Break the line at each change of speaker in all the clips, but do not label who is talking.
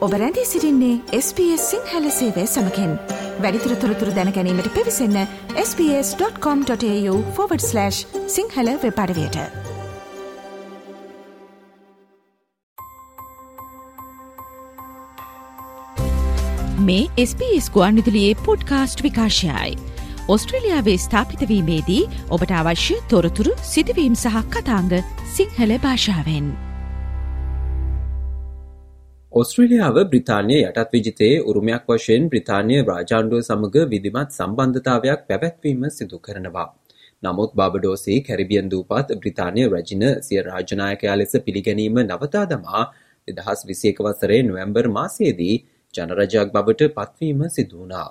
ඔබ රැඳී සිරින්නේ SBS සිංහල සේවය සමකෙන් වැඩිතුර තොරතුර දැනැනීමට පිවිසන්න ps.com.ta/ සිංහල වෙපඩවයට මේ SBS ගුවන් විදුලියේ පොඩ්කාස්ට් විකාශයයි. ඔස්ට්‍රලියාවේ ස්ථාපිතවීමේදී ඔබට අවශ්‍ය තොරතුරු සිදුවීම් සහ කතාංග සිංහල භාෂාවෙන්.
ඔස්ට්‍රේලියාව බ්‍රිතාන්‍ය යටත් විජිතයේ උරුමයක් වශයෙන් බ්‍රිතාන්‍ය රාජාණ්ඩුව සමඟ විධිමත් සම්බන්ධතාවයක් පැවැත්වීම සිදු කරනවා. නමුත් බාබඩෝසේ කැරිබියන් දූපත් බ්‍රිතාන්‍ය රජින සිය රාජනායකයා ලෙස පිළිගැනීම නවතා දමා දෙදහස් විසියක වසරේ නොවැම්බර් මාසයේදී ජනරජයක් බවට පත්වීම සිදුවනා.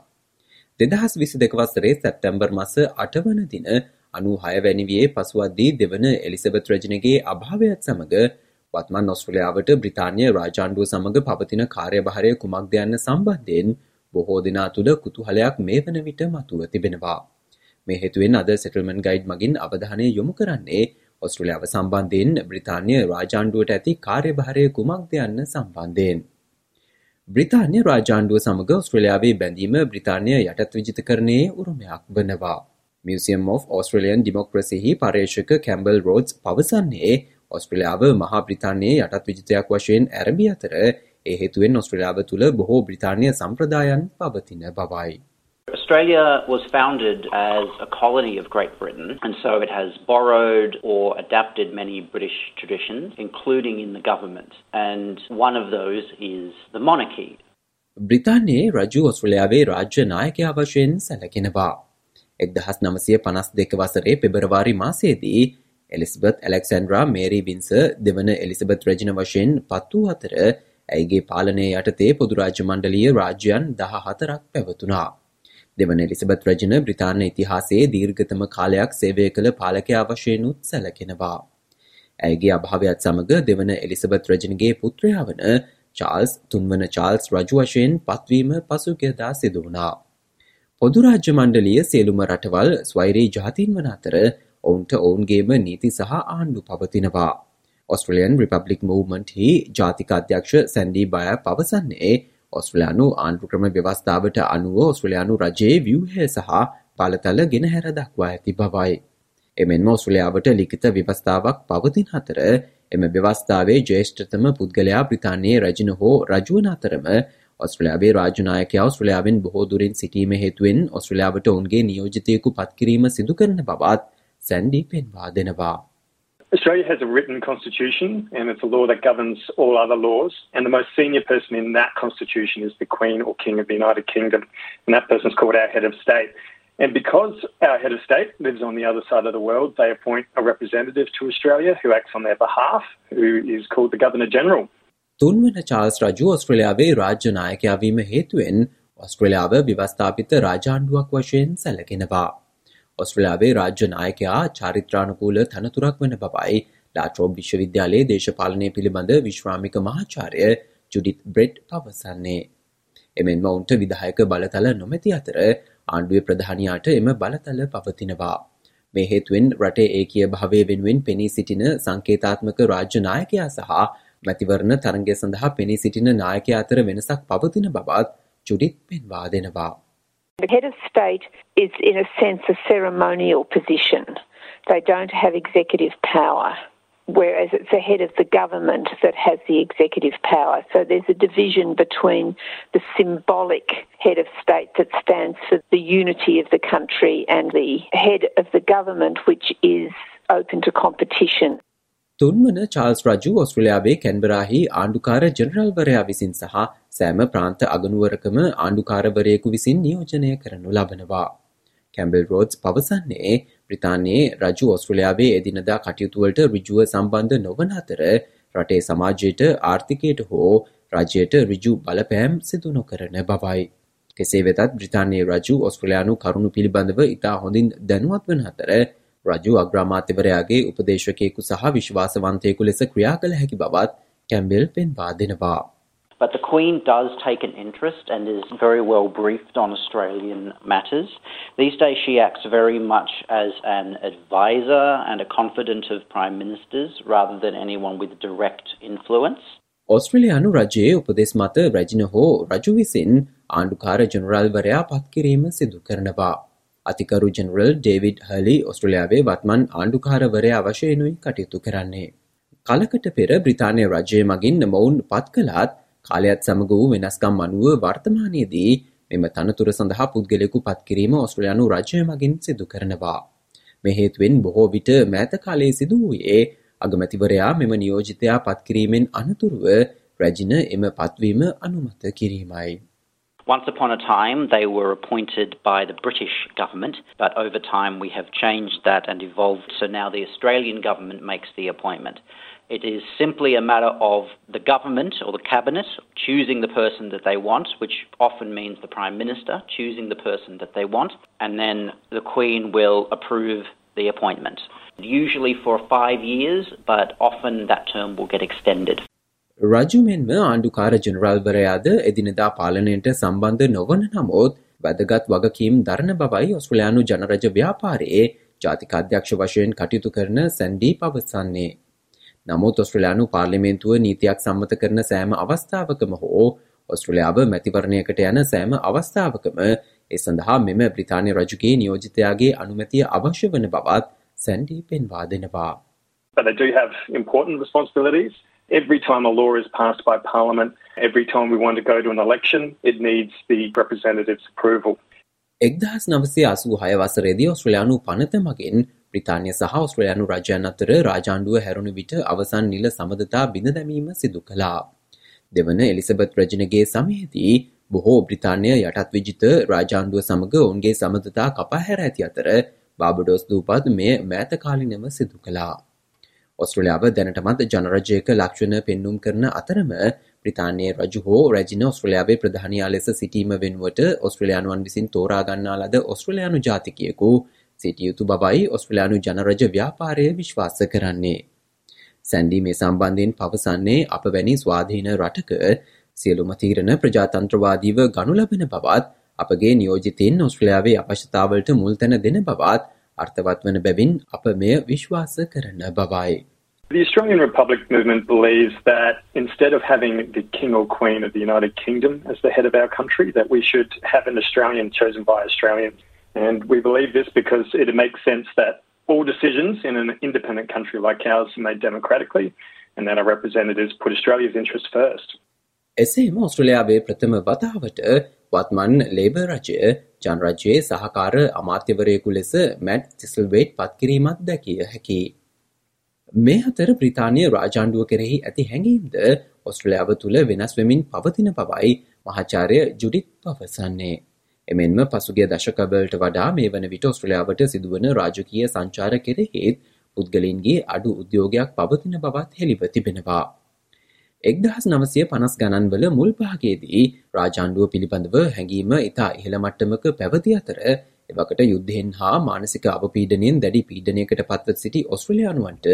දෙදහස් විසි දෙක වසරේ සැප්ටැම්බර් මස අටවන දින අනු හයවැනිවියේ පසුවද්දී දෙවන එලිසබෙත් රජනගේ අභාවයත් සමඟ වත්මන් ඔස්ට්‍රලියාවට බ්‍රිතාන්‍ය රාජාණ්ඩුව සමඟ පවතින කාර්යභාරය කුමක්ද යන්න සම්බන්ධයෙන් බොහෝ දෙනා තුළ කුතුහලයක් මේ වන විට මතුව තිබෙනවා. මේ හේතුවෙන් අද සෙටල්මන් ගයිඩ් මගින් අවධානය යොමු කරන්නේ ඔස්ට්‍රලියාව සම්බන්ධයෙන් බ්‍රිතාන්‍ය රාජාණ්ඩුවට ඇති කාර්යභාරය කුමක්ද යන්න සම්බන්ධයෙන්. බ්‍රිතාන්‍ය රාජාණ්ඩුව සමඟ ඔස්ට්‍රලියාවේ බැඳීම බ්‍රිතාන්‍ය යටත් විජිතකරණයේ උරුමයක් වනවා. මියසියම් of ඔස්ට්‍රලියන් ඩිමොක්‍රසිහි පර්යේෂක කැම්බල් රෝඩ්ස් පවසන්නේ ඔස්ට්‍රලියාව මහා බ්‍රිතාන්‍යයේ යටත් විජිතයක් වශයෙන් ඇරඹි අතර ඒ හේතුවෙන් ඔස්ට්‍රලියාව තුළ බොහෝ බ්‍රිතාන්‍ය සම්ප්‍රදායන් පවතින බවයි.
Australia was founded as a colony of Great Britain, and so it has borrowed or adapted many British traditions, including in the government. And one of those is the monarchy.
බ්‍රිතාන්‍යයේ රජු ඔස්ට්‍රලියාවේ රාජ්‍ය නායකයා වශයෙන් සැලකෙනවා. එක්දහස් නමසය පනස් දෙක වසරේ පෙබරවාරි මාසේදී එලිස්බත් ඇලෙක්සන්ඩ්‍රා මේරී වින්ස දෙවන එලිසබත් රජන වශයෙන් පත් වූ අතර ඇයිගේ පාලනය යටතේ පොදුරාජ්‍ය මණ්ඩලිය රාජ්‍යයන් දහ හතරක් පැවතුනා. දෙවන එලිසබත් රජන බ්‍රිතාන්‍ය ඉතිහාසයේ දීර්ඝතම කාලයක් සේවය කළ පාලකයා වශයෙනුත් සැලකෙනවා. ඇයගේ අභාවයත් සමඟ දෙවන එලිසබත් රජනගේ පුත්‍රයා වන චාල්ස් තුන්වන චාල්ස් රජු වශයෙන් පත්වීම පසුගදා සිදුවනා. පොදුරාජ්‍ය මණ්ඩලිය සියලුම රටවල් ස්වෛරී ජාතින් වන අතර ඔවුන්ට ඔවුන්ගේම නීති සහ ආණ්ඩු පවතිනවා. ඔස්ට්‍රලියන් රිපබ්ලික් මූවමන්ට් හි ජාතික අධ්‍යක්ෂ සැන්ඩී බය පවසන්නේ ඔස්ට්‍රලයානු ආණ්ඩුක්‍රම ව්‍යවස්ථාවට අනුව ඔස්ට්‍රලයානු රජයේ ව්‍යවහය සහ පලතල ගෙනහැර දක්වා ඇති බවයි. එමෙන්ම ඔස්ට්‍රලයාාවට ලිඛිත ව්‍යවස්ථාවක් පවතින් අතර එම ව්‍යවස්ථාවේ ජේෂ්ඨතම පුද්ගලයා බ්‍රිතාන්‍යයේ රජන හෝ රජුවන අතරම ඔස්ට්‍රලයාාවේ රාජනායකයා ඔස්ට්‍රලයාාවෙන් බොහෝ දුරින් සිටීම හේතුවෙන් ඔස්ට්‍රලයාාවට ඔවුන්ගේ නියෝජතයකු පත්කිරීම සිදු කරන බවත් සැන්ඩි පෙන්වා දෙනවා.
Australia has a written constitution and it's a law that governs all other laws. And the most senior person in that constitution is the Queen or King of the United Kingdom. And that person is called our head of state. And because our head of state lives on the other side of the world, they appoint a representative to Australia who acts on their behalf, who is called the Governor General.
තුන්වන Charles රජු ඔස්ට්‍රලියාවේ රාජ්‍ය නායකයා වීම හේතුවෙන් ඔස්ට්‍රලියාව ව්‍යවස්ථාපිත රාජාණ්ඩුවක් වශයෙන් සැලකෙනවා. ඔස්ට්‍රලියාවේ රාජ්‍ය නායකයා චාරිත්‍රානුකූල තනතුරක් වන බවයි ලාට්‍රෝබ් විශ්වවිද්‍යාලයේ දේශපාලනය පිළිබඳ විශ්‍රාමික මහාචාරය ජුඩිත් බ්‍රෙඩ් පවසන්නේ. එමෙන්ම ඔවුන්ට විදායක බලතල නොමැති අතර ආණ්ඩුවේ ප්‍රධානයාට එම බලතල පවතිනවා. මේ හේතුවෙන් රටේ ඒකිය භාවය වෙනුවෙන් පෙනී සිටින සංකේතාත්මක රාජ්‍ය නායකයා සහ මැතිවරණ තරගය සඳහා පෙනී සිටින නායකයා අතර වෙනසක් පවතින බවත් ජුඩිත් පෙන්වා දෙනවා.
The head of state is, in a sense, a ceremonial position. They don't have executive power, whereas it's the head of the government that has the executive power. So there's a division between the symbolic head of state that stands for the unity of the country and the head of the government, which is open to competition.
තුන්වන Charles රජු ඔස්ට්‍රලයාාවේ කැන්බරාහි ආණ්ඩුකාර ජනරල්වරයා විසින් සහ සෑම ප්‍රාන්ත අගනුවරකම ආණ්ඩුකාරවරයෙකු විසින් නියෝජනය කරනු ලබනවා. කැම්බල් රෝඩ්ස් පවසන්නේ බ්‍රිතාන්‍යයේ රජු ඔස්ට්‍රලයාාවේ එදිනදා කටයුතුවලට රිජුව සම්බන්ධ නොවන අතර රටේ සමාජයට ආර්ථිකයට හෝ රජයට රිජු බලපෑම් සිදු නොකරන බවයි. කෙසේ වෙතත් බ්‍රිතාන්‍යයේ රජු ඔස්ට්‍රලයානු කරුණු පිළිබඳව ඉතා හොඳින් දැනුවත් වන අතර රජු අග්‍රාමාත්‍යවරයාගේ උපදේශකයෙකු සහ විශ්වාසවන්තයෙකු ලෙස ක්‍රියා කළ හැකි බවත් කැම්බෙල් පෙන්වා දෙනවා.
But the Queen does take an interest and is very well briefed on Australian matters. These days, she acts very much as an advisor and a confidant of prime ministers rather than anyone with direct influence.
ඔස්ට්‍රලයානු රජයේ උපදෙස් මත රැජින හෝ රජු විසින් ආණ්ඩුකාර ජනරල්වරයා පත්කිරීම සිදු කරනවා. අතිකරු general David හලි ඔස්ට්‍රලයාාවේ වත්මන් ආණ්ඩුකාරවරයා වශයනුයි කටයුතු කරන්නේ. කලකට පෙර බ්‍රතාානය රජය මගින් මොවුන් පත් කලාත් කාලයත් සමග වූ වෙනස්කම් අනුව වර්තමානයේදී මෙම තනතුර සඳහා පුද්ගලෙකු පත්කිරීම ඔස්ට්‍රලයානු රජය මගින් සිදු කරනවා. මෙහේතුවෙන් බොහෝ විට මෑත කාලයේ සිදු වූයේ අගමැතිවරයා මෙම නියෝජිතයා පත්කිරීමෙන් අනතුරුව රැජින එම පත්වීම අනුමත කිරීමයි.
Once upon a time, they were appointed by the British government, but over time we have changed that and evolved. So now the Australian government makes the appointment. It is simply a matter of the government or the cabinet choosing the person that they want, which often means the Prime Minister choosing the person that they want, and then the Queen will approve the appointment. Usually for five years, but often that term will get extended.
රජු මෙන්ම ආණ්ඩුකාර ජනරල්වරයාද එදිනදා පාලනයට සම්බන්ධ නොවන නමුත් වැදගත් වගකීම් දරණ බවයි ඔස්ට්‍රලයානු ජනරජ ව්‍යාපාරයේ ජාතික අධ්‍යක්ෂ වශයෙන් කටයුතු කරන සැන්ඩී පවසන්නේ. නමුත් ඔස්ට්‍රලයානු පාර්ලිමේන්තුව නීතියක් සම්මත කරන සෑම අවස්ථාවකම හෝ ඔස්ට්‍රලයාාව මැතිවරණයකට යන සෑම අවස්ථාවකම ඒ සඳහා මෙම බ්‍රතාානය රජුගේ නියෝජිතයාගේ අනුමැතිය අවශ්‍ය වන බවත් සැන්ඩී පෙන්වා දෙනවා.
But they do have important responsibilities. Every time a law is passed by Parliament, every time we want to go to an election, it needs the representative's approval.
එක්දහස් නවසේ අසූ හය වසරේදී ඔස්ට්‍රලයානු පනත මගින් බ්‍රිතාන්‍ය සහ ඔස්ට්‍රලයානු රජයන් අතර රාජාණ්ඩුව හැරුණු විට අවසන් නිල සමඳතා බිඳ දැමීම සිදු කළා. දෙවන එලිසබත් රජනගේ සමයේදී බොහෝ බ්‍රිතාන්‍ය යටත් විජිත රාජාණ්ඩුව සමඟ ඔවුන්ගේ සමඳතා කපා හැර ඇති අතර බාබඩෝස් දූපත් මෙය මෑතකාලිනව සිදු කළා. ඔස්ට්‍රලියාව දැනටමත් ජනරජයක ලක්ෂණ පෙන්නුම් කරන අතරම බ්‍රිතාන්‍යයේ රජු හෝ රැජින ඔස්ට්‍රලියාවේ ප්‍රධානයා ලෙස සිටීම වෙනුවට ඔස්ට්‍රලයානුවන් විසින් තෝරාගන්නා ලද ඔස්ට්‍රලයානු ජාතිකයෙකු සිටියයුතු බවයි ඔස්ට්‍රලයානු ජනරජ ව්‍යාපාරය විශ්වාස කරන්නේ. සැන්ඩි මේ සම්බන්ධයෙන් පවසන්නේ අප වැනි ස්වාධීන රටක සියලුම තීරණ ප්‍රජාතන්ත්‍රවාදීව ගනු ලබන බවත් අපගේ නියෝජිතයෙන් ඔස්ට්‍රලයාාවේ අපශතාවලට මුල්තැන දෙන බවත් අර්ථවත් වන බැවින් අප මෙය විශ්වාස කරන බවයි.
The Australian Republic movement believes that instead of having the King or Queen of the United Kingdom as the head of our country, that we should have an Australian chosen by Australians. And we believe this because it makes sense that all decisions in an independent country like ours are made democratically and that our representatives put Australia's interests first.
එසේම ඔස්ට්‍රලයාාවේ ප්‍රථම වතාවට වත්මන් ලේබ රජය ජනරජයේ සහකාර අමාත්‍යවරයකු ලෙස mat තිසල්වේට් පත්කිරීමත් දැකිය හැකි. මේ අතර ප්‍රතාානය රාජාණ්ඩුව කෙරෙහි ඇති හැඟීම්ද ඔස්ට්‍රලයාාව තුළ වෙනස් වෙමින් පවතින පවයි මහාචාරය ජුඩිත් පවසන්නේ. එමෙන්ම පසුගේ දශකබලට වඩා මේ වන විට ඔස්ට්‍රලයාාවට සිදුවන රාජකීය සංචාර කෙරෙහිත් පුද්ගලින්ගේ අඩු උද්‍යෝගයක් පවතින බවත් හෙළිව තිබෙනවා. එක්දහස් නවසය පනස් ගණන්වල මුල් පහගේදී රාජාණ්ඩුව පිළිබඳව හැඟීම ඉතා ඉහළමට්ටමක පැවති අතර එවකට යුද්ධෙන් හා මානසික අපපීඩනයෙන් දැඩි පීඩනයකට පත්ව සිටි ඔස්ට්‍රලයානුවන්ට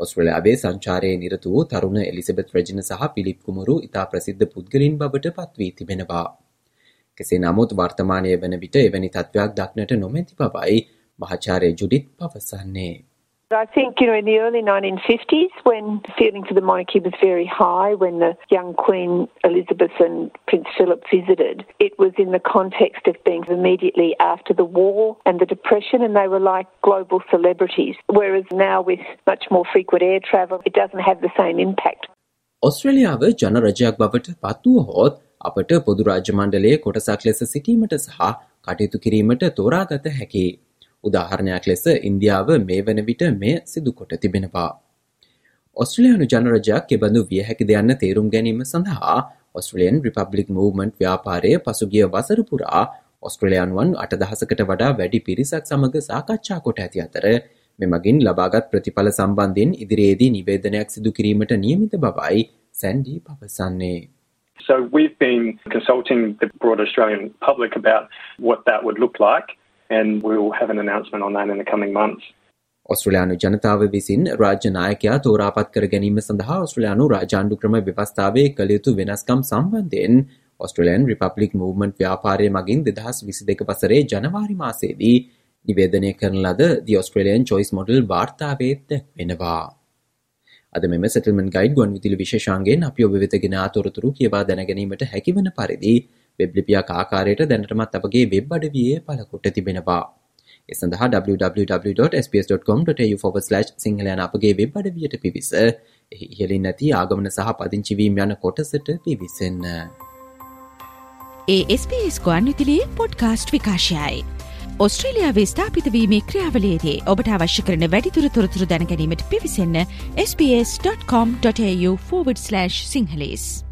ඔස්ට්‍රලයාාවේ සංචාරය නිරතු වූ තරුණ එලිසබෙත් රජන සහ පිළිප් කුමරු ඉතා ප්‍රසිද්ධ පුද්ගලින් බවට පත්වී තිබෙනවා. කෙසේ නමුත් වර්තමානය වන විට එවැනි තත්ත්වයක් දක්නට නොමැති බවයි මහාචාරය ජුඩිත් පවසන්නේ.
I think, you know, in the early 1950s, when the feeling for the monarchy was very high, when the young Queen Elizabeth and Prince Philip visited, it was in the context of being immediately after the war and the Depression, and they were like global celebrities. Whereas now, with much more frequent air travel, it doesn't have the same impact.
ඔස්ට්‍රලියාව ජනරජයක් බවට පත්වුව හොත් අපට පොදු රාජ්‍ය මණ්ඩලයේ කොටසක් ලෙස සිටීමට සහ කටයුතු කිරීමට තෝරාගත හැකි. උදාහරණයක් ලෙස ඉන්දියාව මේ වන විට මෙය සිදුකොට තිබෙනවා. ඔස්ට්‍රලයානු ජනරජයක් එබඳු විය හැකි දෙයන්න තේරුම් ගැනීම සඳහා ඔස්ට්‍රලියන් රිපබ්ලික් මූවමන්ට් ව්‍යාපාරය පසුගිය වසරපුරා ඔස්ට්‍රලයානුවන් අටදහසකට වඩා වැඩි පිරිසක් සමඟ සාකච්ඡා කොට ඇති අතර මෙමගින් ලබාගත් ප්‍රතිඵල සම්බන්ධයෙන් ඉදිරියේදී නිවේදනයක් සිදු කිරීමට නියමිත බවයි සැන්ඩී පවසන්නේ.
So we've been consulting the broad Australian public about what that would look like and we will have an announcement on that in the coming months.
ඔස්ට්‍රලයානු ජනතාව විසින් රාජ්‍ය නායකයා තෝරාපත් කර ගැනීම සඳහා ඔස්ට්‍රලයානු රාජාණ්ඩු ක්‍රම ව්‍යවස්ථාවේ කළයුතු වෙනස්කම් සම්බන්ධයෙන් ඔස්ට්‍රලයන් රිපබ්ලික් මූවමන්ට් ව්‍යාපාරය මගින් දෙදහස් විසි දෙක වසරේ ජනවාරි මාසේදී නිවේදනය කරන ලද දි ඔස්ට්‍රලියන් චොයිස් මොඩල් වාර්තාවේත් වෙනවා. අද මෙම සෙටල්මන් ගයිඩ් ගොන් විදිලි විශේෂන්ගෙන් අපි ඔබ වෙතගෙන තොරතුරු කියවා දැනගැනීමට හැකිවන පරිදි වෙබ්ලිපියක් ආකාරයට දැනටමත් අපගේ වෙබ් අඩවියේ පලකොට තිබෙනවා. එසඳහා www.sps.com.tu/ සිංහලයන අපගේ වෙබ් අඩවියට පිවිස ඉහලින් නැති ආගමන සහ පදිංචිවීම යන කොටසට පිවිසන්න.
ඒ SBS ගුවන් විතිලියේ පොඩ්කාස්ට් විකාශයයි. ඔස්ට්‍රේලියාවේ ස්ථාපිතවීමේ ක්‍රියාවලේදී ඔබට අවශ්‍ය කරන වැඩිතුර තොරතුරු දැනැනීමට පිවිසන්න ps.com.ta/ සිංහලස්.